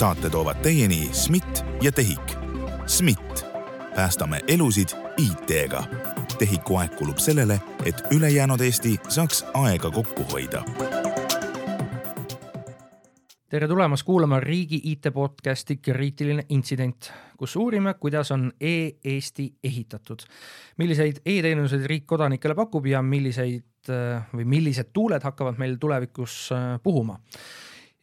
saate toovad teieni SMIT ja TEHIK. SMIT, päästame elusid IT-ga. TEHIK-u aeg kulub sellele, et ülejäänud Eesti saaks aega kokku hoida tere tulemast kuulama riigi IT-podcasti Kriitiline intsident, kus uurime, kuidas on e-Eesti ehitatud, milliseid e-teenuseid riik kodanikele pakub ja milliseid või millised tuuled hakkavad meil tulevikus äh, puhuma.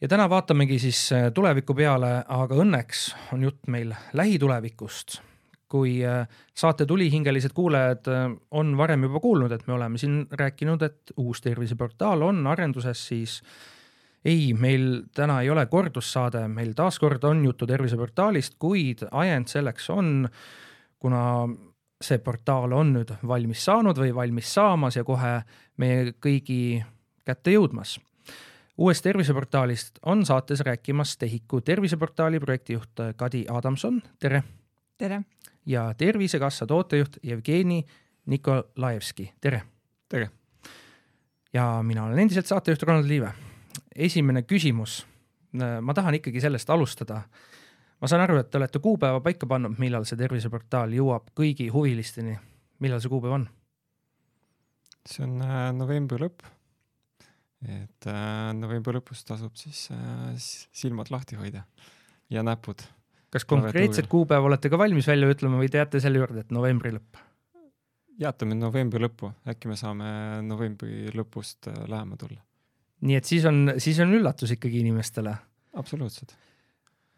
Ja täna vaatamegi siis äh, tuleviku peale, aga õnneks on jutt meil lähitulevikust. kui äh, saate tulihingelised kuulajad on varem juba kuulnud, et me oleme siin rääkinud, et uus terviseportaal on arenduses, siis ei, meil täna ei ole kordussaade, meil taaskord on juttu terviseportaalist, kuid ajend selleks on, kuna see portaal on nüüd valmis saanud või valmis saamas ja kohe meie kõigi kätte jõudmas. Uuest terviseportaalist on saates rääkimas TEHIK-u terviseportaali projektijuht Kadi Adamson, tere! tere! ja Tervisekassa tootejuht Jevgeni Nikolajevski, tere! tere! ja mina olen endiselt saatejuht Ronald Liive esimene küsimus. ma tahan ikkagi sellest alustada. ma saan aru, et te olete kuupäeva paika pannud, millal see terviseportaal jõuab kõigi huvilisteni. millal see kuupäev on? see on äh, novembri lõpp. Et äh, novembri lõpus tasub siis äh, silmad lahti hoida ja näpud. kas konkreetset kuupäeva olete ka valmis välja ütlema või te jääte selle juurde, et novembri lõpp? jätame novembri lõppu, äkki me saame novembri lõpust lähema tulla nii et siis on, siis on üllatus ikkagi inimestele. absoluutselt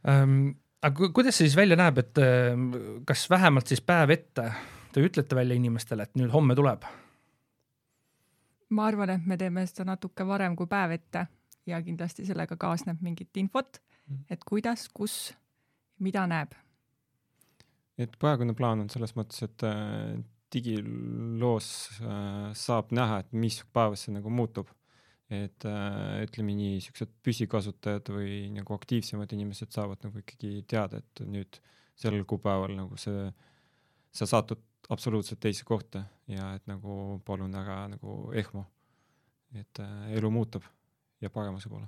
ähm,. aga kuidas see siis välja näeb, et kas vähemalt siis päev ette te ütlete välja inimestele, et nüüd homme tuleb? Ma arvan, et me teeme seda natuke varem kui päev ette ja kindlasti sellega kaasneb mingit infot, mm. et kuidas, kus, mida näeb. et praegune plaan on selles mõttes, et äh, digiloos äh, saab näha, et mis päevas see nagu muutub et äh, ütleme nii, siuksed püsikasutajad või nagu aktiivsemad inimesed saavad nagu ikkagi teada, et nüüd sellel kuupäeval nagu see, sa satud absoluutselt teise kohta ja et nagu palun ära nagu ehmu. et äh, elu muutub ja paremuse poole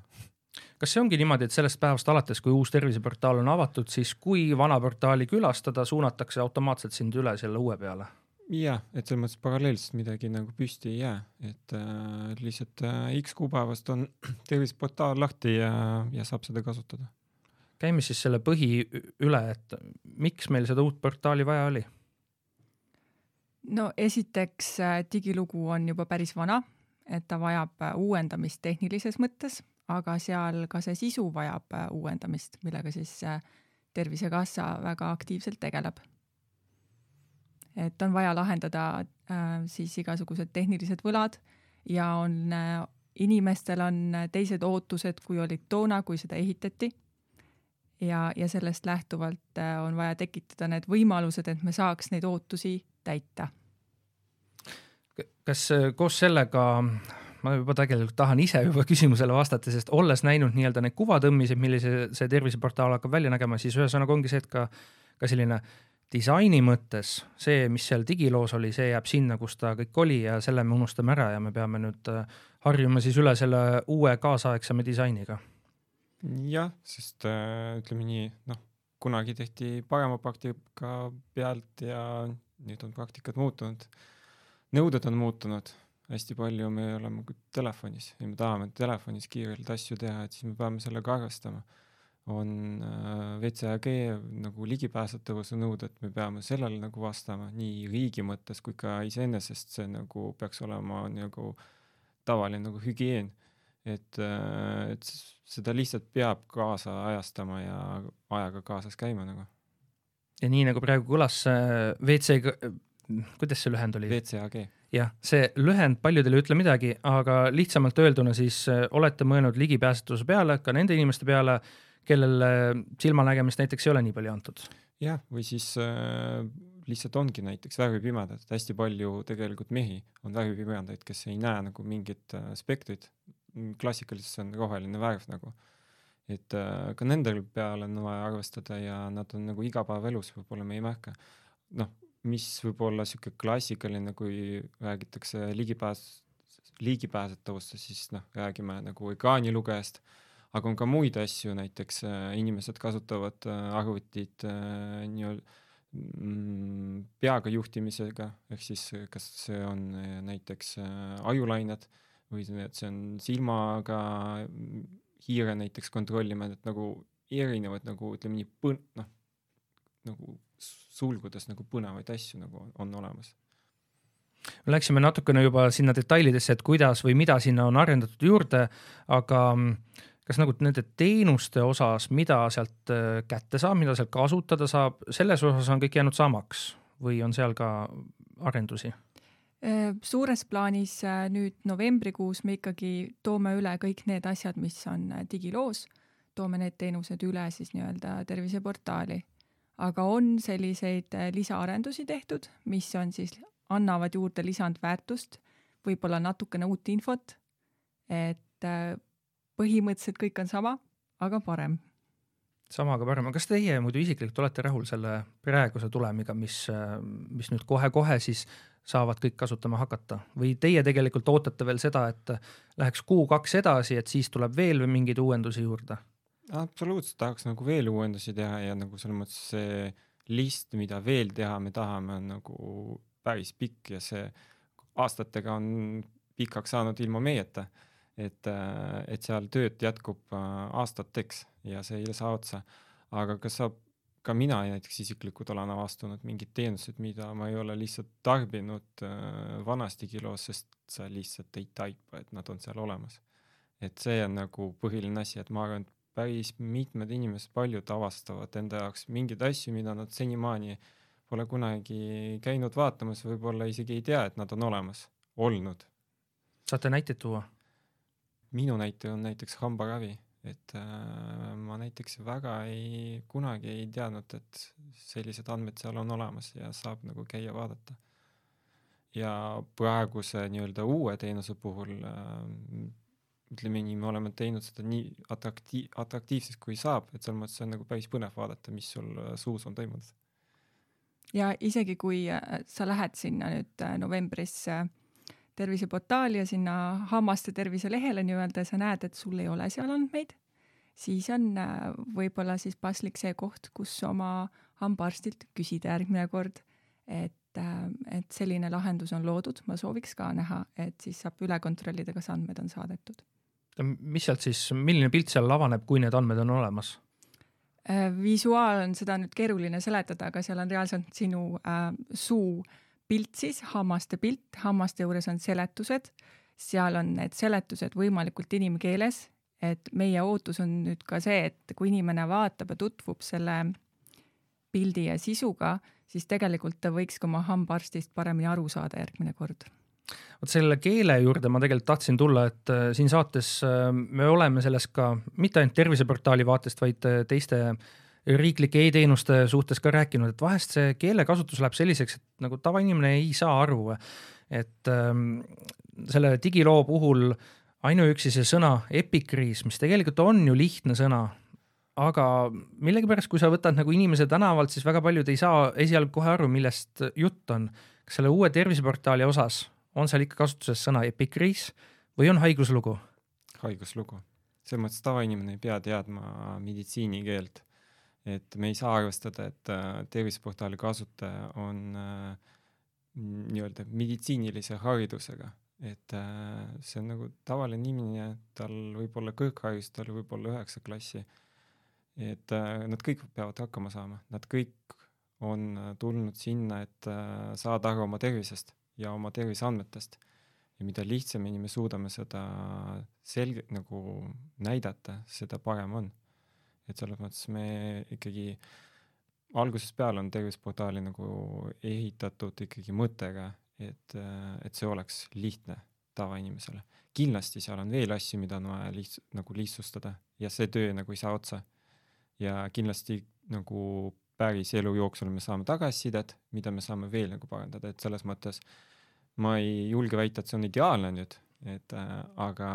kas see ongi niimoodi, et sellest päevast alates, kui uus terviseportaal on avatud, siis kui vana portaali külastada, suunatakse automaatselt sind üle selle uue peale? jah, et selles mõttes paralleelselt midagi nagu püsti ei jää, et äh, lihtsalt äh, X kuupäevast on terviseportaal lahti ja, ja saab seda kasutada. käime siis selle põhi üle, et miks meil seda uut portaali vaja oli? No esiteks äh, digilugu on juba päris vana, et ta vajab äh, uuendamist tehnilises mõttes, aga seal ka see sisu vajab äh, uuendamist, millega siis Tervisekassa väga aktiivselt tegeleb et on vaja lahendada siis igasugused tehnilised võlad ja on inimestel on teised ootused, kui olid toona, kui seda ehitati. ja, ja sellest lähtuvalt äh, on vaja tekitada need võimalused, et me saaks neid ootusi täita. kas äh, koos sellega ma juba tegelikult tahan ise juba küsimusele vastata, sest olles näinud nii-öelda neid kuvatõmmiseid, millise see terviseportaal hakkab välja nägema, siis ühesõnaga ongi see, et ka, ka selline disaini mõttes see, mis seal digiloos oli, see jääb sinna, kus ta kõik oli ja selle me unustame ära ja me peame nüüd äh, harjuma siis üle selle uue kaasaegsema disainiga. jah, sest äh, ütleme nii, noh, kunagi tehti parema praktika pealt ja nüüd on praktikad muutunud. nõuded on muutunud hästi palju, me oleme telefonis ja me tahame telefonis kiirelt asju teha, et siis me peame sellega arvestama on äh, WCAG nagu ligipääsetavuse nõuded, me peame sellele nagu vastama nii riigi mõttes kui ka iseenesest see nagu peaks olema nagu tavaline nagu hügieen. et, äh, et seda lihtsalt peab kaasajastama ja ajaga kaasas käima nagu. Ja nii nagu praegu kõlas WC, kuidas see lühend oli? WCAG. jah, see lühend paljudele ei ütle midagi, aga lihtsamalt öelduna siis äh, olete mõelnud ligipääsetavuse peale, ka nende inimeste peale kellele silmanägemist näiteks ei ole nii palju antud. jah, või siis äh, lihtsalt ongi näiteks värvipimedad, et hästi palju tegelikult mehi on värvipimedaid, kes ei näe nagu mingit äh, spektrit. klassikaliselt see on roheline värv nagu. Et äh, ka nendel peale on vaja arvestada ja nad on nagu igapäevaelus võib-olla me ei märka. noh, mis võib olla sihuke klassikaline, kui räägitakse ligipääs, ligipääsetavust, siis noh, räägime nagu ekraanilugejast aga on ka muid asju, näiteks äh, inimesed kasutavad äh, arvutit nii-öelda mm, peaga juhtimisega, ehk siis kas see on näiteks ajulained või see, on silmaga hiire näiteks kontrollima, et nagu erinevaid nagu ütleme nii põn-, noh, nagu sulgudes nagu põnevaid asju nagu on olemas Läksime natukene juba sinna detailidesse, et kuidas või mida sinna on arendatud juurde, aga mm, kas nagu nende teenuste osas, mida sealt äh, kätte saab, mida sealt kasutada saab, selles osas on kõik jäänud samaks või on seal ka arendusi? Äh, suures plaanis äh, nüüd novembrikuus me ikkagi toome üle kõik need asjad, mis on digiloos, toome need teenused üle siis nii-öelda terviseportaali. aga on selliseid lisaarendusi tehtud, mis on siis annavad juurde lisandväärtust, võib-olla natukene uut infot, et äh, põhimõtteliselt kõik on sama, aga parem. sama, aga parem, kas teie muidu isiklikult olete rahul selle praeguse tulemiga, mis, äh, mis nüüd kohe-kohe siis saavad kõik kasutama hakata või teie tegelikult ootate veel seda, et läheks kuu-kaks edasi, et siis tuleb veel mingeid uuendusi juurde? absoluutselt tahaks nagu veel uuendusi teha ja nagu selles mõttes see list, mida veel teha me tahame, on nagu päris pikk ja see aastatega on pikaks saanud ilma meieta. et, et seal tööd jätkub aastateks ja see ei saa otsa. aga kas saab, ka mina näiteks isiklikult olen avastanud mingid teenused, mida ma ei ole lihtsalt tarbinud äh, vanasti kilos, sest sa lihtsalt ei taipa, et nad on seal olemas. et see on nagu põhiline asi, et ma arvan, et päris mitmed inimesed, paljud avastavad enda jaoks mingeid asju, mida nad senimaani pole kunagi käinud vaatamas, võib-olla isegi ei tea, et nad on olemas, olnud. saate näiteid tuua? minu näite on näiteks hambaravi, et äh, ma näiteks väga ei, kunagi ei teadnud, et sellised andmed seal on olemas ja saab nagu käia vaadata. ja praeguse nii-öelda uue teenuse puhul äh, ütleme nii, me oleme teinud seda nii atraktiiv, atraktiivseks kui saab, et selles mõttes on nagu päris põnev vaadata, mis sul äh, suus on toimunud ja isegi kui äh, sa lähed sinna nüüd novembris äh, terviseportaali ja sinna hammaste tervise lehele nii-öelda ja sa näed, et sul ei ole seal andmeid, siis on võib-olla siis paslik see koht, kus oma hambaarstilt küsida järgmine kord, et, et selline lahendus on loodud, ma sooviks ka näha, et siis saab üle kontrollida, kas andmed on saadetud. mis sealt siis, milline pilt seal avaneb, kui need andmed on olemas? Äh, visuaal on seda nüüd keeruline seletada, aga seal on reaalselt sinu äh, suu pilt siis, hammaste pilt, hammaste juures on seletused, seal on need seletused võimalikult inimkeeles, et meie ootus on nüüd ka see, et kui inimene vaatab ja tutvub selle pildi ja sisuga, siis tegelikult ta võiks ka oma hambaarstist paremini aru saada järgmine kord. Vot selle keele juurde ma tegelikult tahtsin tulla, et äh, siin saates äh, me oleme sellest ka mitte ainult terviseportaali vaatest, vaid äh, teiste riiklike e-teenuste suhtes ka rääkinud, et vahest see keelekasutus läheb selliseks, et nagu tavainimene ei saa aru. et ähm, selle digiloo puhul ainuüksi see sõna epikriis, mis tegelikult on ju lihtne sõna, aga millegipärast, kui sa võtad nagu inimese tänavalt, siis väga paljud ei saa esialgu kohe aru, millest jutt on. kas selle uue terviseportaali osas on seal ikka kasutuses sõna epikriis või on haiguslugu? haiguslugu, selles mõttes tavainimene ei pea teadma meditsiinikeelt, et me ei saa arvestada, et äh, terviseportaali kasutaja on äh, nii-öelda meditsiinilise haridusega, et äh, see on nagu tavaline inimene, tal võib olla kõrgharidus, tal võib olla üheksa klassi. et nad kõik peavad hakkama saama, nad kõik on tulnud sinna, et saada aru oma tervisest ja oma terviseandmetest. ja mida lihtsamini me suudame seda selge, nagu näidata, seda parem on. Et selles mõttes me ikkagi algusest peale on terviseportaali nagu ehitatud ikkagi mõttega, et, et see oleks lihtne tavainimesele. kindlasti seal on veel asju, mida on vaja liht-, nagu lihtsustada ja see töö nagu ei saa otsa. ja kindlasti nagu päris elu jooksul me saame tagasisidet, mida me saame veel nagu parandada, et selles mõttes ma ei julge väita, et see on ideaalne nüüd, et äh, aga,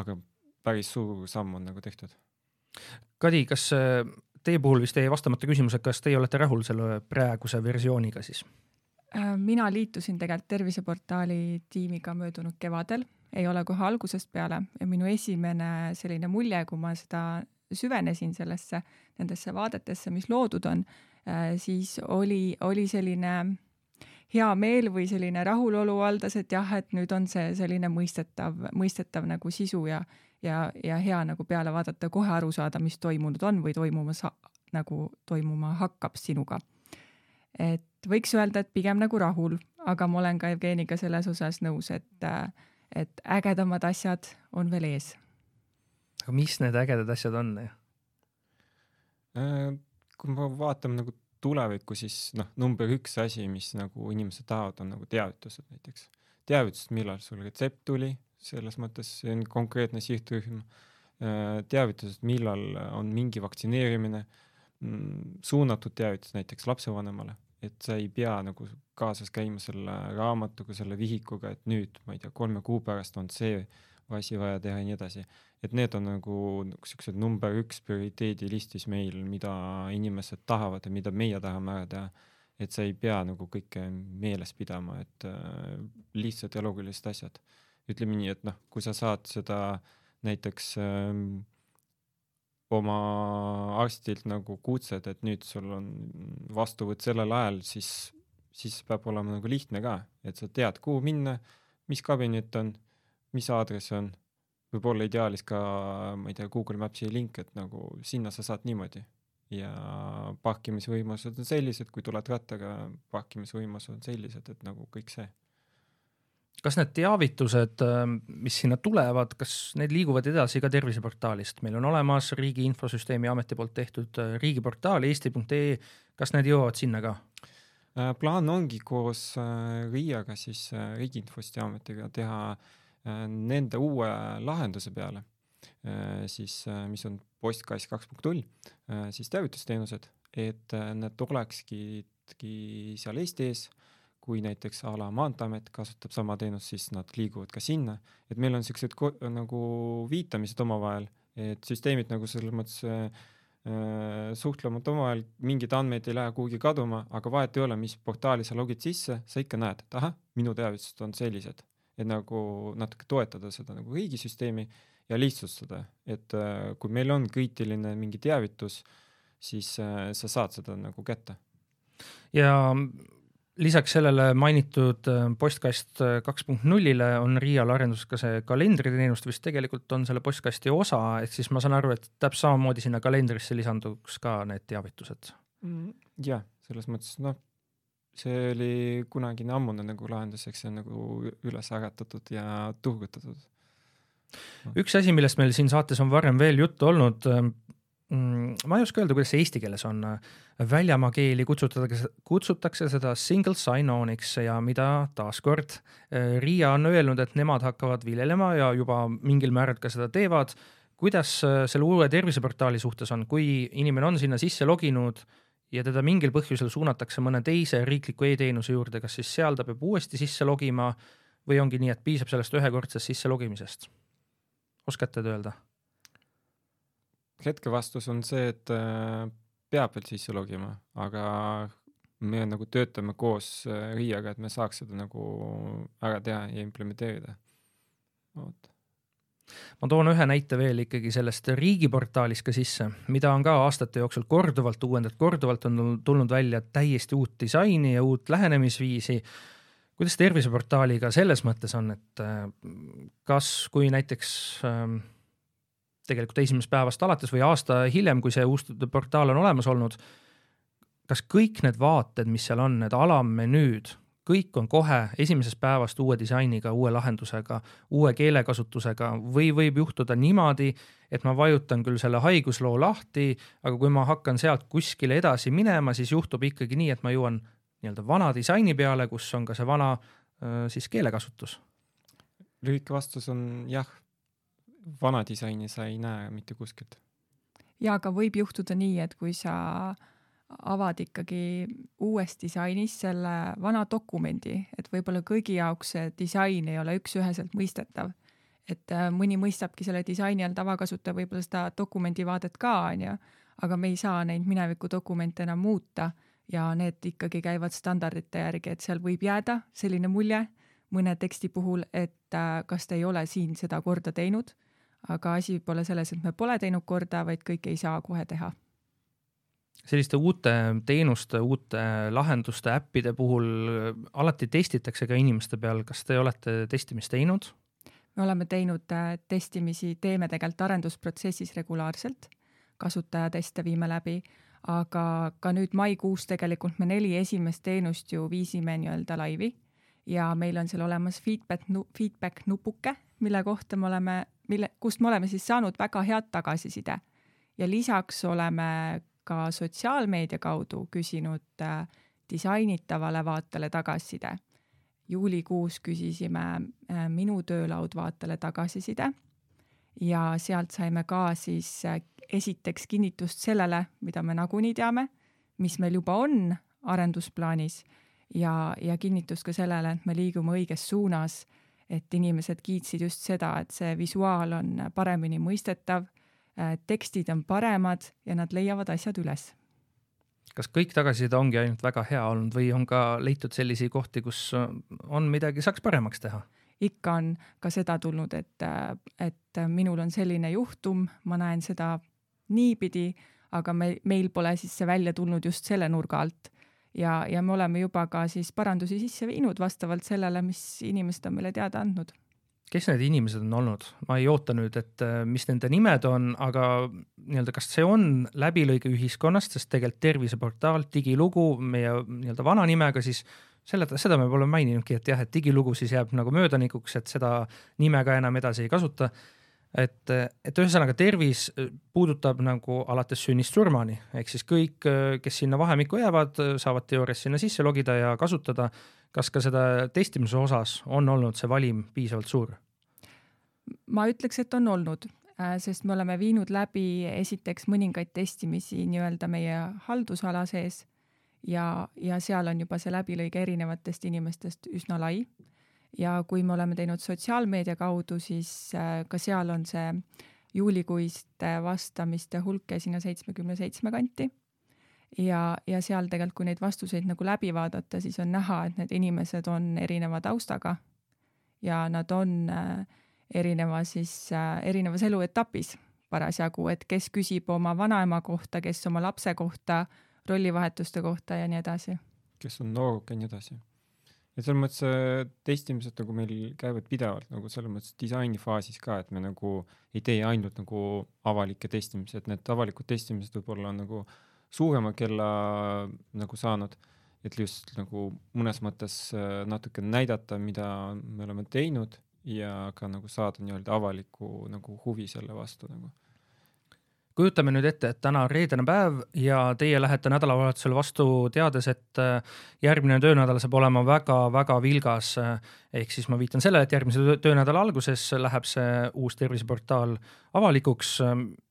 aga päris suur samm on nagu tehtud. Kadi, kas äh, teie puhul vist jäi vastamata küsimus, et kas teie olete rahul selle praeguse versiooniga siis? Äh, mina liitusin tegelikult terviseportaali tiimiga möödunud kevadel, ei ole kohe algusest peale ja minu esimene selline mulje, kui ma seda süvenesin sellesse, nendesse vaadetesse, mis loodud on, siis oli, oli selline hea meel või selline rahulolu valdas, et jah, et nüüd on see selline mõistetav, mõistetav nagu sisu ja, ja, ja hea nagu peale vaadata, kohe aru saada, mis toimunud on või toimumas nagu toimuma hakkab sinuga. et võiks öelda, et pigem nagu rahul, aga ma olen ka Jevgeniga selles osas nõus, et, et ägedamad asjad on veel ees. aga mis need ägedad asjad on? Äh, kui me vaatame nagu tulevikku, siis noh, number üks asi, mis nagu inimesed tahavad, on nagu teavitused näiteks. teavitused, millal sul retsept tuli, selles mõttes see on konkreetne sihtrühm. Äh, teavitused, millal on mingi vaktsineerimine, mm, suunatud teavitus näiteks lapsevanemale, et sa ei pea nagu kaasas käima selle raamatuga, selle vihikuga, et nüüd, ma ei tea, kolme kuu pärast on see asi vaja teha ja nii edasi. et need on nagu siuksed number üks prioriteedilistis meil, mida inimesed tahavad ja mida meie tahame ära teha. et sa ei pea nagu kõike meeles pidama, et äh, lihtsad ja loogilised asjad. Ütleme nii, et noh, kui sa saad seda näiteks äh, oma arstilt nagu kutset, et nüüd sul on vastuvõtt sellel ajal, siis, siis peab olema nagu lihtne ka, et sa tead, kuhu minna, mis kabinet on mis aadress on, võib-olla ideaalis ka, ma ei tea, Google Maps'i link, et nagu sinna sa saad niimoodi. ja parkimisvõimalused on sellised, kui tuled rattaga, parkimisvõimalused on sellised, et nagu kõik see. Kas need teavitused, mis sinna tulevad, kas need liiguvad edasi ka terviseportaalist, meil on olemas Riigi Infosüsteemi Ameti poolt tehtud riigiportaal eesti.ee, kas need jõuavad sinna ka? Äh, plaan ongi koos äh, RIA-ga siis äh, Riigi Infosüsteemi Ametiga teha äh, Äh, nende uue lahenduse peale, äh, siis äh, mis on postkass kaks punkt null, siis teavitusteenused, et need olekski seal Eesti ees, kui näiteks a la Maanteeamet kasutab sama teenust, siis nad liiguvad ka sinna, et meil on siuksed nagu viitamised omavahel, et süsteemid nagu selles mõttes äh, suhtlemata omavahel, mingid andmed ei lähe kuhugi kaduma, aga vahet ei ole, mis portaali sa logid sisse, sa ikka näed, et ahah, minu teavitused on sellised. Et nagu natuke toetada seda nagu riigisüsteemi ja lihtsustada, et äh, kui meil on kriitiline mingi teavitus, siis äh, sa saad seda nagu kätte. ja lisaks sellele mainitud äh, postkast kaks punkt nullile on Riial arenduses ka see kalendriteenus, vist tegelikult on selle postkasti osa, et siis ma saan aru, et täpselt samamoodi sinna kalendrisse lisanduks ka need teavitused mm,. jah, selles mõttes noh, see oli kunagine ammune nagu lahendus, eks see on nagu üles äratatud ja turgutatud. üks asi, millest meil siin saates on varem veel juttu olnud, mm, ma ei oska öelda, kuidas see eesti keeles on, väljamaa keeli kutsutatakse, kutsutakse seda single sign-on'iks ja mida taaskord eh, Riia on öelnud, et nemad hakkavad viljelema ja juba mingil määral ka seda teevad. kuidas eh, selle uue terviseportaali suhtes on, kui inimene on sinna sisse loginud ja teda mingil põhjusel suunatakse mõne teise riikliku e-teenuse juurde, kas siis seal ta peab uuesti sisse logima või ongi nii, et piisab sellest ühekordsest sisse logimisest? oskate te öelda? Hetke vastus on see, et äh, peab veel sisse logima, aga me nagu töötame koos äh, RIA-ga, et me saaks seda nagu ära teha ja implementeerida. vot ma toon ühe näite veel ikkagi sellest riigiportaalist ka sisse, mida on ka aastate jooksul korduvalt uuendatud, korduvalt on tulnud välja täiesti uut disaini ja uut lähenemisviisi. kuidas terviseportaaliga selles mõttes on, et äh, kas, kui näiteks ähm, tegelikult esimesest päevast alates või aasta hiljem, kui see uus portaal on olemas olnud, kas kõik need vaated, mis seal on, need alammenüüd kõik on kohe esimesest päevast uue disainiga, uue lahendusega, uue keelekasutusega või võib juhtuda niimoodi, et ma vajutan küll selle haigusloo lahti, aga kui ma hakkan sealt kuskile edasi minema, siis juhtub ikkagi nii, et ma jõuan nii-öelda vana disaini peale, kus on ka see vana siis keelekasutus. lühike vastus on jah, vana disaini sa ei näe mitte kuskilt. ja aga võib juhtuda nii, et kui sa avad ikkagi uues disainis selle vana dokumendi, et võib-olla kõigi jaoks see disain ei ole üks-üheselt mõistetav. et äh, mõni mõistabki selle disaini all tavakasutaja võib-olla seda dokumendivaadet ka, onju, aga me ei saa neid mineviku dokumente enam muuta ja need ikkagi käivad standardite järgi, et seal võib jääda selline mulje mõne teksti puhul, et äh, kas te ei ole siin seda korda teinud, aga asi pole selles, et me pole teinud korda, vaid kõike ei saa kohe teha. Selliste uute teenuste, uute lahenduste, äppide puhul alati testitakse ka inimeste peal, kas te olete testimist teinud? me oleme teinud äh, testimisi, teeme tegelikult arendusprotsessis regulaarselt, kasutajateste viime läbi, aga ka nüüd maikuus tegelikult me neli esimest teenust ju viisime nii-öelda laivi. Ja meil on seal olemas feedback, feedback nupuke, mille kohta me oleme, mille, kust me oleme siis saanud väga head tagasiside. ja lisaks oleme ka sotsiaalmeedia kaudu küsinud äh, disainitavale vaatele tagasiside. juulikuus küsisime äh, minu töölaud vaatele tagasiside ja sealt saime ka siis äh, esiteks kinnitust sellele, mida me nagunii teame, mis meil juba on arendusplaanis ja, ja kinnitust ka sellele, et me liigume õiges suunas, et inimesed kiitsid just seda, et see visuaal on paremini mõistetav tekstid on paremad ja nad leiavad asjad üles. kas kõik tagasiside ongi ainult väga hea olnud või on ka leitud selliseid kohti, kus on midagi, saaks paremaks teha? ikka on ka seda tulnud, et, et minul on selline juhtum, ma näen seda niipidi, aga me, meil pole siis see välja tulnud just selle nurga alt. Ja, ja me oleme juba ka siis parandusi sisse viinud vastavalt sellele, mis inimesed on meile teada andnud kes need inimesed on olnud, ma ei oota nüüd, et äh, mis nende nimed on, aga nii-öelda, kas see on läbilõige ühiskonnast, sest tegelikult terviseportaal, digilugu meie nii-öelda vana nimega siis selle, seda me pole maininudki, et jah, et digilugu siis jääb nagu möödanikuks, et seda nime ka enam edasi ei kasuta. Et, et ühesõnaga tervis puudutab nagu alates sünnist surmani, ehk siis kõik, kes sinna vahemikku jäävad, saavad teoorias sinna sisse logida ja kasutada kas ka seda testimise osas on olnud see valim piisavalt suur? ma ütleks, et on olnud, äh, sest me oleme viinud läbi esiteks mõningaid testimisi nii-öelda meie haldusala sees ja, ja seal on juba see läbilõige erinevatest inimestest üsna lai. Ja kui me oleme teinud sotsiaalmeedia kaudu, siis äh, ka seal on see juulikuiste vastamiste hulk jäi sinna seitsmekümne seitsme kanti ja, ja seal tegelikult, kui neid vastuseid nagu läbi vaadata, siis on näha, et need inimesed on erineva taustaga ja nad on äh, erineva siis äh,, erinevas eluetapis parasjagu, et kes küsib oma vanaema kohta, kes oma lapse kohta, rollivahetuste kohta ja nii edasi. kes on nooruk ja nii edasi. Ja selles mõttes äh, testimised nagu meil käivad pidevalt nagu selles mõttes disainifaasis ka, et me nagu ei tee ainult nagu avalikke testimisi, et need avalikud testimised võib-olla on nagu äh, suurema kella nagu saanud, et just nagu mõnes mõttes äh, natuke näidata, mida me oleme teinud ja ka nagu saada nii-öelda avalikku nagu huvi selle vastu nagu kujutame nüüd ette, et täna on reedene päev ja teie lähete nädalavahetusel vastu, teades, et äh, järgmine töönädal saab olema väga-väga vilgas. ehk siis ma viitan sellele, et järgmise töönädala alguses läheb see uus terviseportaal avalikuks.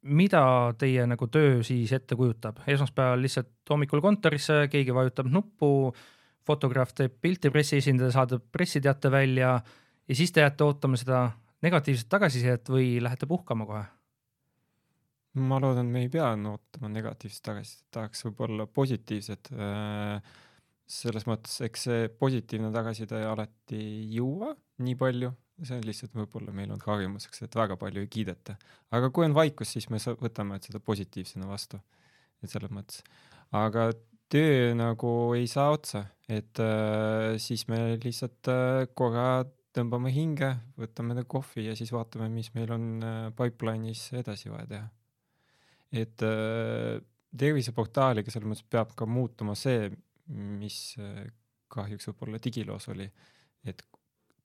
mida teie nagu töö siis ette kujutab? esmaspäeval lihtsalt hommikul kontorisse, keegi vajutab nuppu, fotograaf teeb pilti, pressiesindaja saadab pressiteate välja ja siis te jääte ootama seda negatiivset tagasisidet või lähete puhkama kohe ma loodan, me ei pea ootama negatiivset tagasisidet, tahaks võib-olla positiivset. Äh, selles mõttes, eks see positiivne tagasiside alati ei jõua nii palju, see on lihtsalt võib-olla meil on harjumuseks, et väga palju ei kiideta. aga kui on vaikus, siis me võtame seda positiivsena vastu. et selles mõttes, aga töö nagu ei saa otsa, et äh, siis me lihtsalt äh, korra tõmbame hinge, võtame kohvi ja siis vaatame, mis meil on äh, pipeline'is edasi vaja teha et äh, terviseportaaliga selles mõttes peab ka muutuma see, mis äh, kahjuks võib-olla digiloos oli, et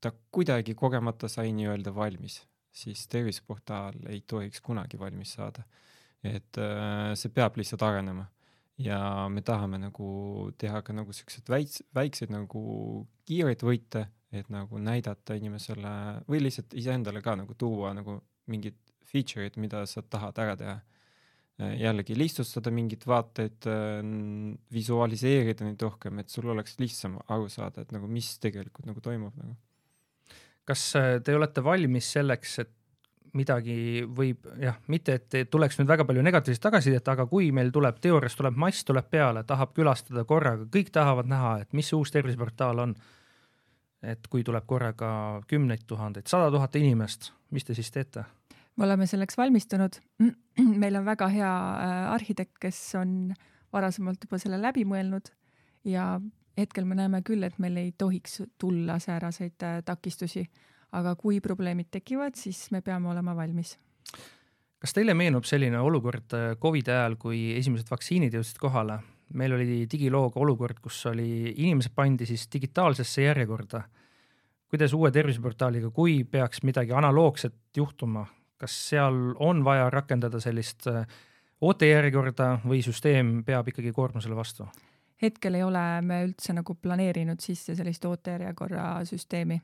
ta kuidagi kogemata sai nii-öelda valmis, siis terviseportaal ei tohiks kunagi valmis saada. et äh, see peab lihtsalt arenema ja me tahame nagu teha ka nagu siukseid väikse, väikseid nagu kiireid võite, et nagu näidata inimesele või lihtsalt iseendale ka nagu tuua nagu mingid feature'id, mida sa tahad ära teha jällegi lihtsustada mingeid vaateid, äh, visualiseerida neid rohkem, et sul oleks lihtsam aru saada, et nagu mis tegelikult nagu toimub nagu. kas äh, te olete valmis selleks, et midagi võib jah, mitte et tuleks nüüd väga palju negatiivset tagasisidet, aga kui meil tuleb teoorias tuleb mass tuleb peale, tahab külastada korraga, kõik tahavad näha, et mis see uus terviseportaal on. et kui tuleb korraga kümneid tuhandeid, sada tuhat inimest, mis te siis teete? Me oleme selleks valmistunud. meil on väga hea äh, arhitekt, kes on varasemalt juba selle läbi mõelnud ja hetkel me näeme küll, et meil ei tohiks tulla sääraseid äh, takistusi, aga kui probleemid tekivad, siis me peame olema valmis. kas teile meenub selline olukord äh, Covidi ajal, kui esimesed vaktsiinid jõudsid kohale? meil oli digilooga olukord, kus oli, inimesed pandi siis digitaalsesse järjekorda. kuidas uue terviseportaaliga, kui peaks midagi analoogset juhtuma, kas seal on vaja rakendada sellist äh, ootejärjekorda või süsteem peab ikkagi koormusele vastu? hetkel ei ole me üldse nagu planeerinud sisse sellist ootejärjekorra süsteemi.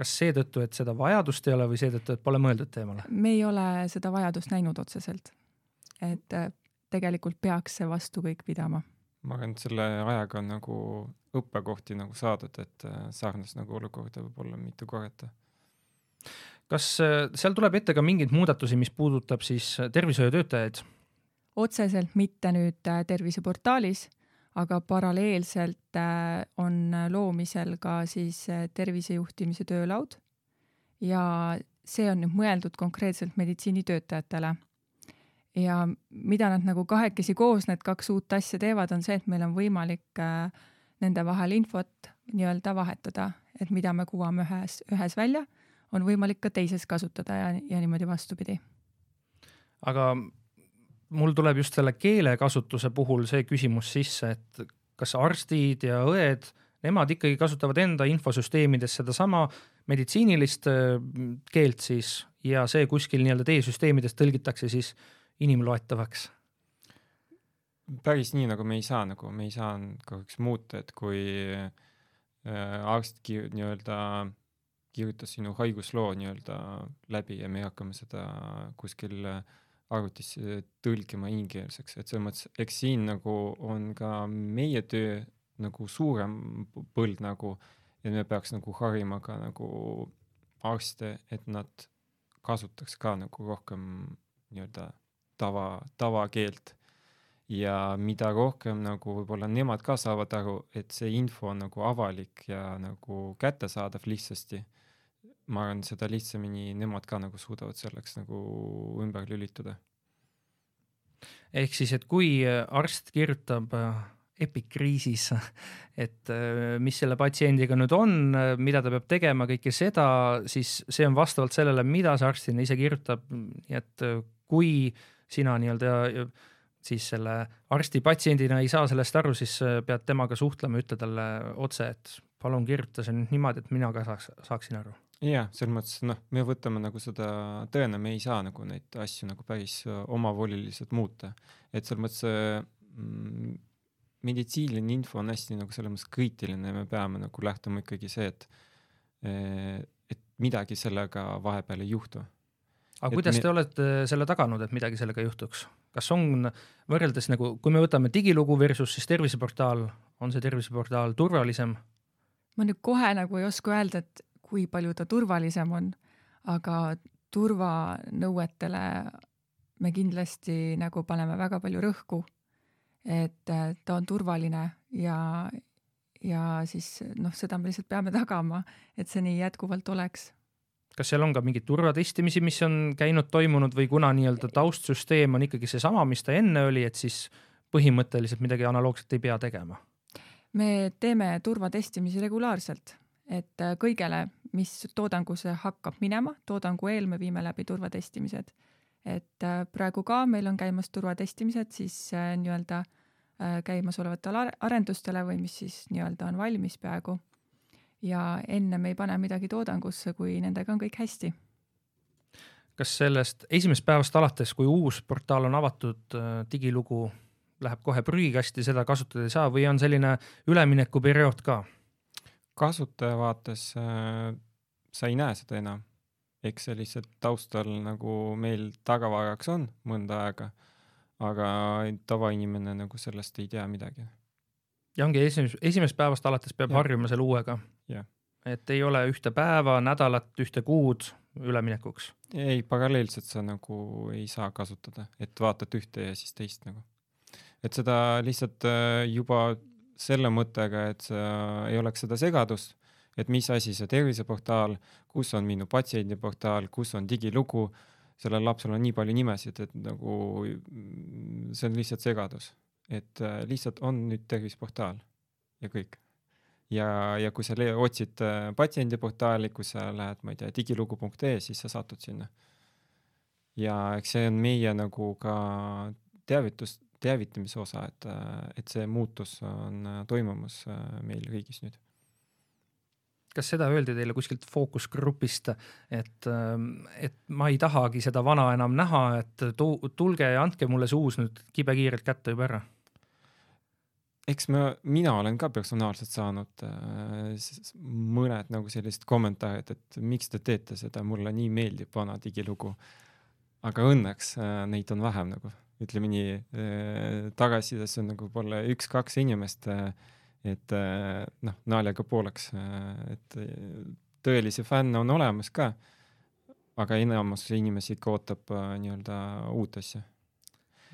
kas seetõttu, et seda vajadust ei ole või seetõttu, et pole mõeldud teemale? me ei ole seda vajadust näinud otseselt. et äh, tegelikult peaks see vastu kõik pidama. ma arvan, et selle ajaga on nagu õppekohti nagu saadud, et äh, sarnast nagu olukorda võib-olla mitte korrata. Kas äh, seal tuleb ette ka mingeid muudatusi, mis puudutab siis tervishoiutöötajaid? otseselt mitte nüüd terviseportaalis aga paralleelselt äh, on loomisel ka siis äh, tervisejuhtimise töölaud ja see on nüüd mõeldud konkreetselt meditsiinitöötajatele. ja mida nad nagu kahekesi koos, need kaks uut asja teevad, on see, et meil on võimalik äh, nende vahel infot nii-öelda vahetada, et mida me kuvame ühes, ühes välja, on võimalik ka teises kasutada ja, ja niimoodi vastupidi. aga mul tuleb just selle keelekasutuse puhul see küsimus sisse, et kas arstid ja õed, nemad ikkagi kasutavad enda infosüsteemides sedasama meditsiinilist äh, keelt siis ja see kuskil nii-öelda teie süsteemides tõlgitakse siis inimloetavaks? päris nii nagu me ei saa, nagu me ei saa kahjuks muuta, et kui äh, arst nii-öelda kirjutas sinu haigusloo nii-öelda läbi ja me hakkame seda kuskil äh, arvutisse tõlkima ingliskeelseks, et selles mõttes, eks siin nagu on ka meie töö nagu suurem põld nagu, et me peaks nagu harima ka nagu arste, et nad kasutaks ka nagu rohkem nii-öelda tava, tavakeelt. ja mida rohkem nagu võib-olla nemad ka saavad aru, et see info on nagu avalik ja nagu kättesaadav lihtsasti ma arvan, seda lihtsamini nemad ka nagu suudavad selleks nagu ümber lülituda. ehk siis, et kui äh, arst kirjutab äh, epikriisis, et äh, mis selle patsiendiga nüüd on, mida ta peab tegema, kõike seda, siis see on vastavalt sellele, mida see arstina ise kirjutab, nii et kui sina nii-öelda siis selle arsti patsiendina ei saa sellest aru, siis pead temaga suhtlema, ütle talle otse, et palun kirjuta see nüüd niimoodi, et mina ka saaks, saaksin aru jah, selles mõttes noh, me võtame nagu seda tõena, me ei saa nagu neid asju nagu päris äh, omavoliliselt muuta, et selles mõttes mm, meditsiiniline info on hästi nagu selles mõttes kriitiline ja me peame nagu lähtuma ikkagi see, et äh, et midagi sellega vahepeal ei juhtu. aga et kuidas me... te olete selle taganud, et midagi sellega juhtuks? kas on võrreldes nagu, kui me võtame digilugu versus siis terviseportaal, on see terviseportaal turvalisem? ma nüüd kohe nagu ei oska öelda, et kui palju ta turvalisem on, aga turvanõuetele me kindlasti nagu paneme väga palju rõhku, et äh, ta on turvaline ja, ja siis noh, seda me lihtsalt peame tagama, et see nii jätkuvalt oleks. Kas seal on ka mingeid turvatestimisi, mis on käinud, toimunud või kuna nii-öelda taustsüsteem on ikkagi seesama, mis ta enne oli, et siis põhimõtteliselt midagi analoogset ei pea tegema? me teeme turvatestimisi regulaarselt, et äh, kõigele, mis toodangusse hakkab minema, toodangu eel me viime läbi turvatestimised. et äh, praegu ka meil on käimas turvatestimised siis äh, nii-öelda käimasolevatele arendustele või mis siis nii-öelda on valmis peaaegu. ja enne me ei pane midagi toodangusse, kui nendega on kõik hästi. kas sellest esimesest päevast alates, kui uus portaal on avatud, digilugu läheb kohe prügikasti, seda kasutada ei saa või on selline üleminekuperiood ka? Kasutaja vaates äh, sa ei näe seda enam. eks see lihtsalt taustal nagu meil tagavaraks on mõnda aega, aga tavainimene nagu sellest ei tea midagi. ja ongi esimesest, esimesest päevast alates peab ja. harjuma selle uuega. et ei ole ühte päeva, nädalat, ühte kuud üleminekuks. ei, paralleelselt sa nagu ei saa kasutada, et vaatad ühte ja siis teist nagu. et seda lihtsalt äh, juba selle mõttega, et sa ei oleks seda segadust, et mis asi see terviseportaal, kus on minu patsiendiportaal, kus on digilugu, sellel lapsel on nii palju nimesid, et nagu mm, see on lihtsalt segadus. et äh, lihtsalt on nüüd terviseportaal ja kõik. ja, ja kui sa otsid äh, patsiendiportaali, kui sa lähed, ma ei tea, digilugu.ee, siis sa satud sinna. ja eks see on meie nagu ka teavitus, teavitamise osa, et, äh, et see muutus on äh, toimumas äh, meil riigis nüüd kas seda öeldi teile kuskilt fookusgrupist, et, ähm, et ma ei tahagi seda vana enam näha, et tu-, tulge ja andke mulle see uus nüüd kibekiirelt kätte juba ära? eks ma, mina olen ka personaalselt saanud äh, mõned nagu sellised kommentaarid, et miks te teete seda, mulle nii meeldib vana digilugu. aga õnneks äh, neid on vähem nagu, ütleme nii äh,, tagasisides on nagu võib-olla üks-kaks inimest äh, et äh, noh, naljaga pooleks, et tõelisi fänne on olemas ka, aga enamus inimesi ikka ootab nii-öelda uut asja.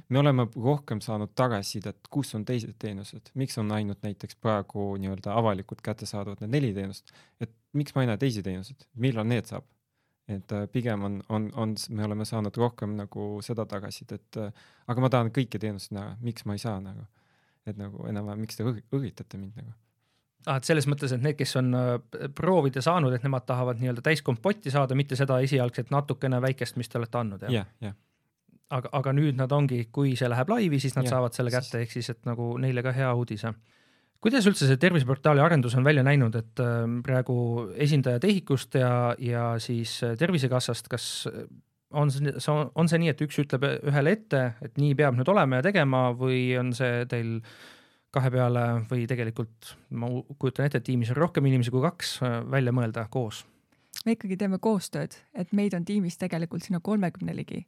me oleme rohkem saanud tagasisidet, kus on teised teenused, miks on ainult näiteks praegu nii-öelda avalikult kättesaadavad need neli teenust, et miks ma ei näe teisi teenuseid, millal need saab? Et pigem on, on, on, me oleme saanud rohkem nagu seda tagasisidet, aga ma tahan kõiki teenuseid näha, miks ma ei saa nagu et nagu enam-vähem, miks te õhitate mind nagu ah,. et selles mõttes, et need, kes on äh, proovida saanud, et nemad tahavad nii-öelda täiskompotti saada, mitte seda esialgset natukene väikest, mis te olete andnud, jah? jah, jah. aga, aga nüüd nad ongi, kui see läheb laivi, siis nad ja, saavad selle kätte, ehk siis, et nagu neile ka hea uudis. Kuidas üldse see terviseportaali arendus on välja näinud, et äh, praegu esindajad EHIK-ust ja, ja siis äh, Tervisekassast, kas on see, on see nii, et üks ütleb ühele ette, et nii peab nüüd olema ja tegema või on see teil kahe peale või tegelikult ma kujutan ette, et tiimis on rohkem inimesi kui kaks, välja mõelda koos? me ikkagi teeme koostööd, et meid on tiimis tegelikult sinna kolmekümne ligi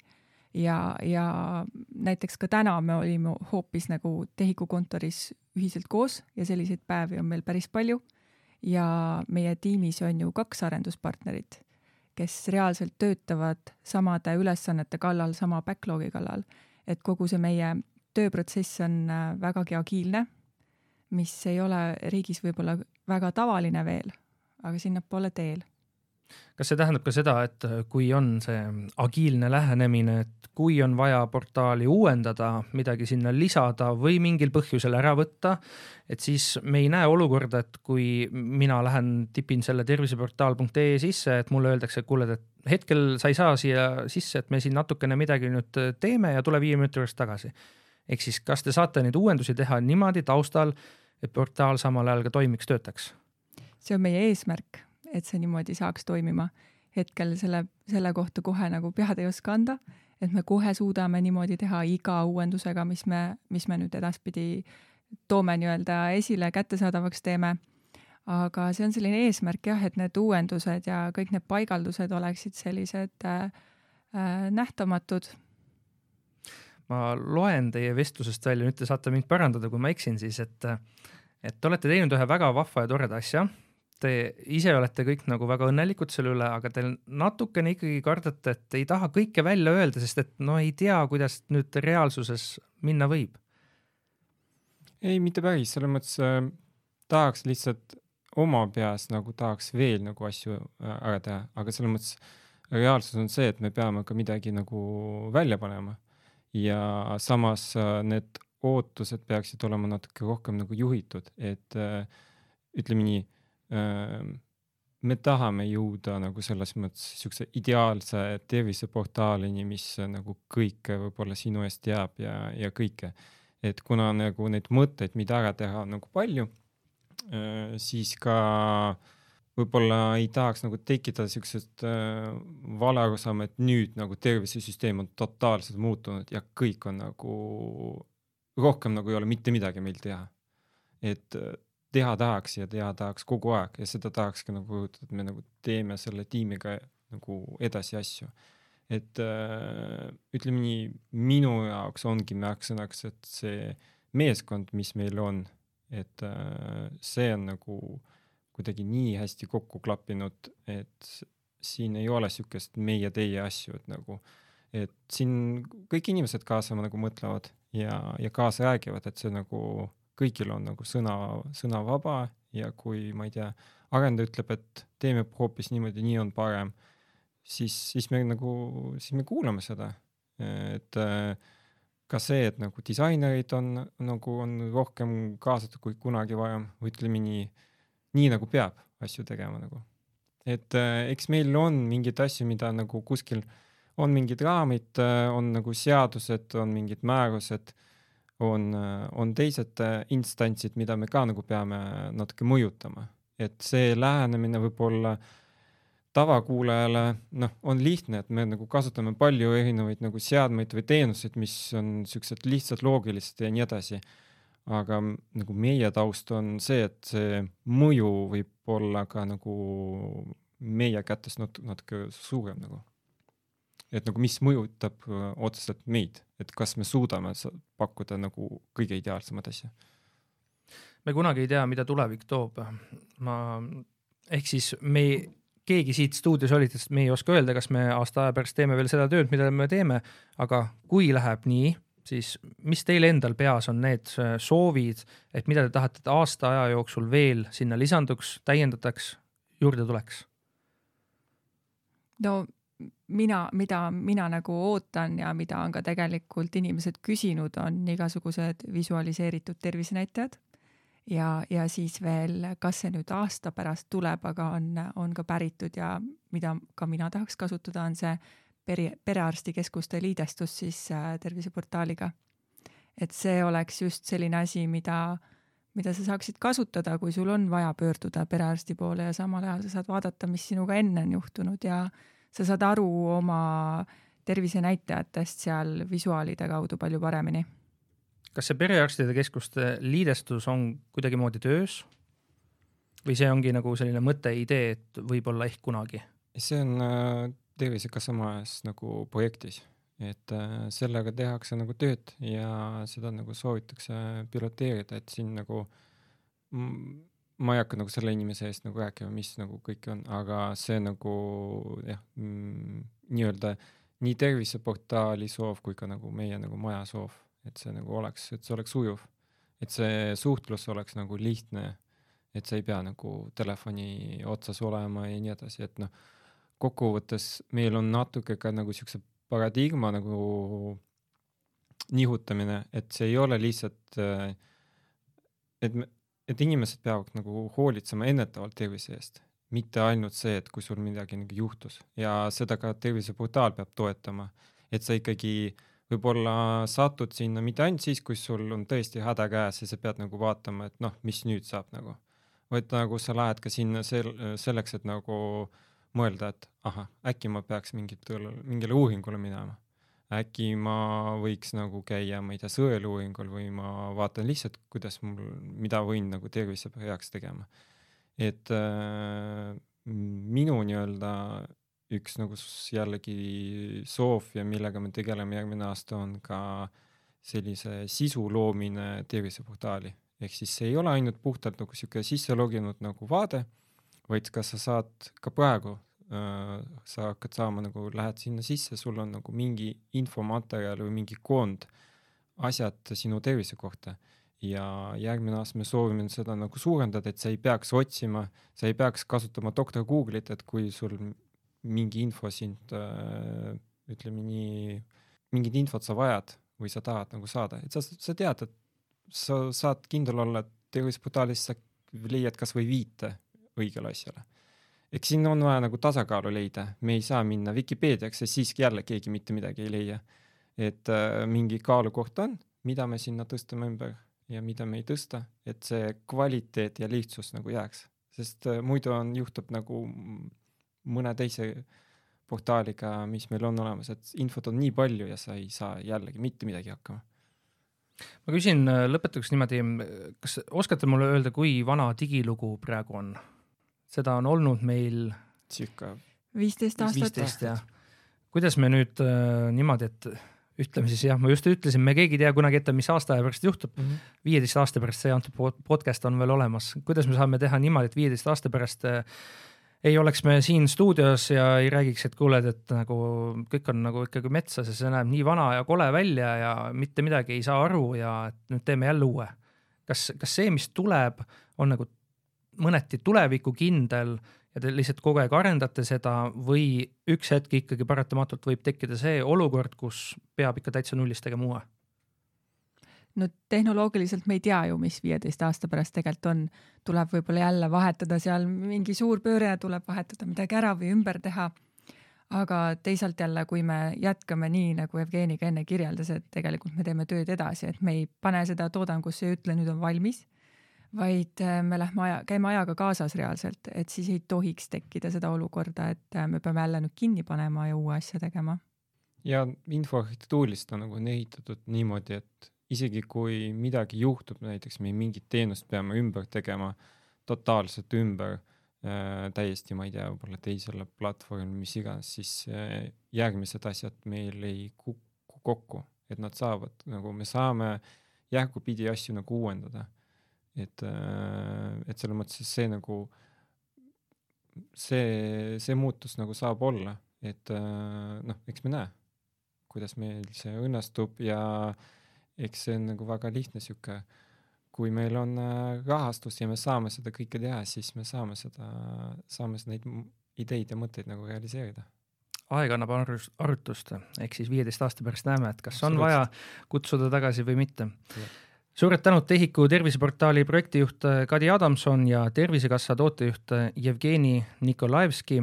ja, ja näiteks ka täna me olime hoopis nagu TEHIK-u kontoris ühiselt koos ja selliseid päevi on meil päris palju. ja meie tiimis on ju kaks arenduspartnerit kes reaalselt töötavad samade ülesannete kallal, sama backlogi kallal. et kogu see meie tööprotsess on äh, vägagi agiilne, mis ei ole riigis võib-olla väga tavaline veel, aga sinnapoole teel kas see tähendab ka seda, et äh, kui on see agiilne lähenemine, et kui on vaja portaali uuendada, midagi sinna lisada või mingil põhjusel ära võtta, et siis me ei näe olukorda, et kui mina lähen tipin selle terviseportaal.ee sisse, et mulle öeldakse, et kuule, et hetkel sa ei saa siia sisse, et me siin natukene midagi nüüd teeme ja tule viie minuti pärast tagasi. ehk siis, kas te saate neid uuendusi teha niimoodi taustal, et portaal samal ajal ka toimiks, töötaks? see on meie eesmärk et see niimoodi saaks toimima. hetkel selle, selle kohta kohe nagu pead ei oska anda, et me kohe suudame niimoodi teha iga uuendusega, mis me, mis me nüüd edaspidi toome nii-öelda esile, kättesaadavaks teeme. aga see on selline eesmärk jah, et need uuendused ja kõik need paigaldused oleksid sellised äh, äh, nähtamatud ma loen teie vestlusest välja, nüüd te saate mind parandada, kui ma eksin siis, et et te olete teinud ühe väga vahva ja toreda asja, te ise olete kõik nagu väga õnnelikud selle üle, aga te natukene ikkagi kardate, et ei taha kõike välja öelda, sest et no ei tea, kuidas nüüd reaalsuses minna võib. ei, mitte päris, selles mõttes äh, tahaks lihtsalt oma peas nagu tahaks veel nagu asju äh, ära teha, aga selles mõttes reaalsus on see, et me peame ka midagi nagu välja panema. Ja samas äh, need ootused peaksid olema natuke rohkem nagu juhitud, et äh, ütleme nii me tahame jõuda nagu selles mõttes siukse ideaalse terviseportaalini, mis nagu kõike võib-olla sinu eest teab ja, ja kõike. et kuna nagu neid mõtteid, mida ära teha on nagu palju, siis ka võib-olla ei tahaks nagu tekitada siukest äh, valearusaama, et nüüd nagu tervisesüsteem on totaalselt muutunud ja kõik on nagu, rohkem nagu ei ole mitte midagi meil teha. et teha tahaks ja teha tahaks kogu aeg ja seda tahaks ka nagu et me nagu teeme selle tiimiga nagu edasi asju. et äh, ütleme nii, minu jaoks ongi märksõnaks, et see meeskond, mis meil on, et äh, see on nagu kuidagi nii hästi kokku klappinud, et siin ei ole siukest meie-teie asju, et nagu, et siin kõik inimesed kaasa nagu mõtlevad ja, ja kaasa räägivad, et see nagu kõigil on nagu sõna, sõnavaba ja kui ma ei tea, arendaja ütleb, et teeme hoopis niimoodi, nii on parem, siis, siis me nagu, siis me kuulame seda, et ka see, et nagu disainerid on nagu on rohkem kaasatud kui kunagi varem või ütleme nii, nii nagu peab asju tegema nagu. et eks meil on mingeid asju, mida nagu kuskil on mingid raamid, on nagu seadused, on mingid määrused, on, äh, on teised äh, instantsid, mida me ka nagu peame natuke mõjutama, et see lähenemine võib-olla äh, tavakuulajale noh, on lihtne, et me nagu kasutame palju erinevaid nagu seadmeid või teenuseid, mis on siuksed lihtsad, loogilised ja nii edasi. aga nagu meie taust on see, et see mõju võib olla ka nagu meie kätes nat-, natuke suurem nagu. Et nagu mis mõjutab äh, otseselt meid, et kas me suudame pakkuda nagu kõige ideaalsemat asja. me kunagi ei tea, mida tulevik toob. ma, ehk siis me ei keegi siit stuudios olitest, me ei oska öelda, kas me aasta aja pärast teeme veel seda tööd, mida me teeme, aga kui läheb nii, siis mis teil endal peas on need äh, soovid, et mida te tahate, et aasta aja jooksul veel sinna lisanduks, täiendataks, juurde tuleks? no mina, mida mina nagu ootan ja mida on ka tegelikult inimesed küsinud, on igasugused visualiseeritud tervisenäitajad ja, ja siis veel, kas see nüüd aasta pärast tuleb, aga on, on ka päritud ja mida ka mina tahaks kasutada, on see peri, perearstikeskuste liidestus siis äh, terviseportaaliga. et see oleks just selline asi, mida, mida sa saaksid kasutada, kui sul on vaja pöörduda perearsti poole ja samal ajal sa saad vaadata, mis sinuga enne on juhtunud ja sa saad aru oma tervisenäitajatest seal visuaalide kaudu palju paremini kas see perearstide keskuste liidestus on kuidagimoodi töös või see ongi nagu selline mõte, idee, et võib-olla ehk kunagi? see on äh, Tervisekassa majas nagu projektis, et äh, sellega tehakse nagu tööd ja seda nagu soovitakse piloteerida, et siin nagu ma ei hakka nagu selle inimese eest nagu rääkima, mis nagu kõik on, aga see nagu jah mm,, nii-öelda nii terviseportaali soov kui ka nagu meie nagu maja soov et see nagu oleks, et see oleks sujuv, et see suhtlus oleks nagu lihtne, et sa ei pea nagu telefoni otsas olema ja nii edasi, et noh, kokkuvõttes meil on natuke ka nagu siukse paradigma nagu nihutamine, et see ei ole lihtsalt, et me, et inimesed peavad nagu hoolitsema ennetavalt tervise eest, mitte ainult see, et kui sul midagi nagu juhtus ja seda ka terviseportaal peab toetama, et sa ikkagi võib-olla satud sinna mitte ainult siis, kui sul on tõesti häda käes ja sa pead nagu vaatama, et noh, mis nüüd saab nagu, vaid nagu sa lähed ka sinna sel-, selleks, et nagu mõelda, et ahah, äkki ma peaks mingitele, mingile uuringule minema. Äkki ma võiks nagu käia, ma ei tea, sõeluuringul või ma vaatan lihtsalt, kuidas mul, mida võin nagu tervise heaks tegema. et äh, minu nii-öelda üks nagu jällegi soov ja millega me tegeleme järgmine aasta, on ka sellise sisu loomine terviseportaali. ehk siis see ei ole ainult puhtalt nagu sihuke sisse loginud nagu vaade, vaid ka sa saad ka praegu sa hakkad saama nagu, lähed sinna sisse, sul on nagu mingi infomaterjal või mingi koond asjad sinu tervise kohta ja järgmine aasta me soovime seda nagu suurendada, et sa ei peaks otsima, sa ei peaks kasutama doktor Google'it, et kui sul mingi info sind äh, ütleme nii, mingit infot sa vajad või sa tahad nagu saada, et sa, sa tead, et sa saad kindel olla, et terviseportaalis sa leiad kasvõi viite õigele asjale. Eks siin on vaja nagu tasakaalu leida, me ei saa minna Vikipeediaks, sest siis jälle keegi mitte midagi ei leia. et äh, mingi kaalukoht on, mida me sinna tõstame ümber ja mida me ei tõsta, et see kvaliteet ja lihtsus nagu jääks, sest äh, muidu on, juhtub nagu mõne teise portaaliga, mis meil on olemas, et infot on nii palju ja sa ei saa jällegi mitte midagi hakkama. ma küsin äh, lõpetuseks niimoodi, kas oskate mulle öelda, kui vana digilugu praegu on? Seda on olnud meil circa viisteist aastat. viisteist jah. kuidas me nüüd äh, niimoodi, et ütleme siis jah, ma just ütlesin, me keegi ei tea kunagi ette, mis aasta aja pärast juhtub. Mhm. viieteist mm -hmm. aasta pärast see antud podcast on veel olemas, kuidas me saame teha niimoodi, et viieteist aasta pärast äh, ei oleks me siin stuudios ja ei räägiks, et kuuled, et nagu kõik on nagu ikkagi metsas ja see näeb nii vana ja kole välja ja mitte midagi ei saa aru ja et nüüd teeme jälle uue. kas, kas see, mis tuleb, on nagu mõneti tulevikukindel ja te lihtsalt kogu aeg arendate seda või üks hetk ikkagi paratamatult võib tekkida see olukord, kus peab ikka täitsa nullist tegema uue? no tehnoloogiliselt me ei tea ju, mis viieteist aasta pärast tegelikult on, tuleb võib-olla jälle vahetada seal mingi suur pööre tuleb vahetada midagi ära või ümber teha aga teisalt jälle, kui me jätkame nii, nagu Jevgeni ka enne kirjeldas, et tegelikult me teeme tööd edasi, et me ei pane seda toodangusse ja ütle, nüüd on valmis, vaid äh, me lähme aja, käime ajaga kaasas reaalselt, et siis ei tohiks tekkida seda olukorda, et äh, me peame jälle nüüd kinni panema ja uue asja tegema. ja infoarhitektuuriliselt on nagu on ehitatud niimoodi, et isegi kui midagi juhtub, näiteks me mingit teenust peame ümber tegema, totaalselt ümber Äh, täiesti, ma ei tea, võib-olla teisele platvormile, mis iganes, siis äh, järgmised asjad meil ei kuku kokku, et nad saavad nagu me saame järgupidi asju nagu uuendada. Et, äh, et selles mõttes see nagu, see, see muutus nagu saab olla, et noh, eks me näe, kuidas meil see õnnestub ja eks see on nagu väga lihtne sihuke äh, kui meil on äh, rahastus ja me saame seda kõike teha, siis me saame seda, saame neid ideid ja mõtteid nagu realiseerida. aeg annab arutust, ehk siis viieteist aasta pärast näeme, et kas on vaja kutsuda tagasi või mitte. Suured tänud TEHIK-u terviseportaali projektijuht äh, Kadi Adamson ja Tervisekassa tootejuht äh, Jevgeni Nikolaevski.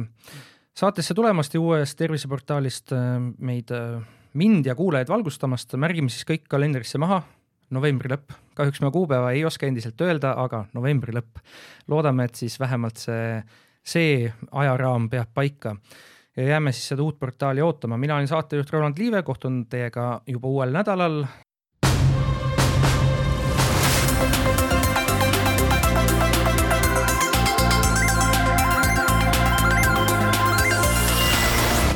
saatesse tulemast ja uuest terviseportaalist meid, mind ja kuulajaid valgustamast, märgime siis kõik kalendrisse maha novembri lõpp, kahjuks ma kuupäeva ei oska endiselt öelda, aga novembri lõpp. loodame, et siis vähemalt see, see ajaraam peab paika ja jääme siis seda uut portaali ootama. mina olen saatejuht Roland Liive, kohtun teiega juba uuel nädalal.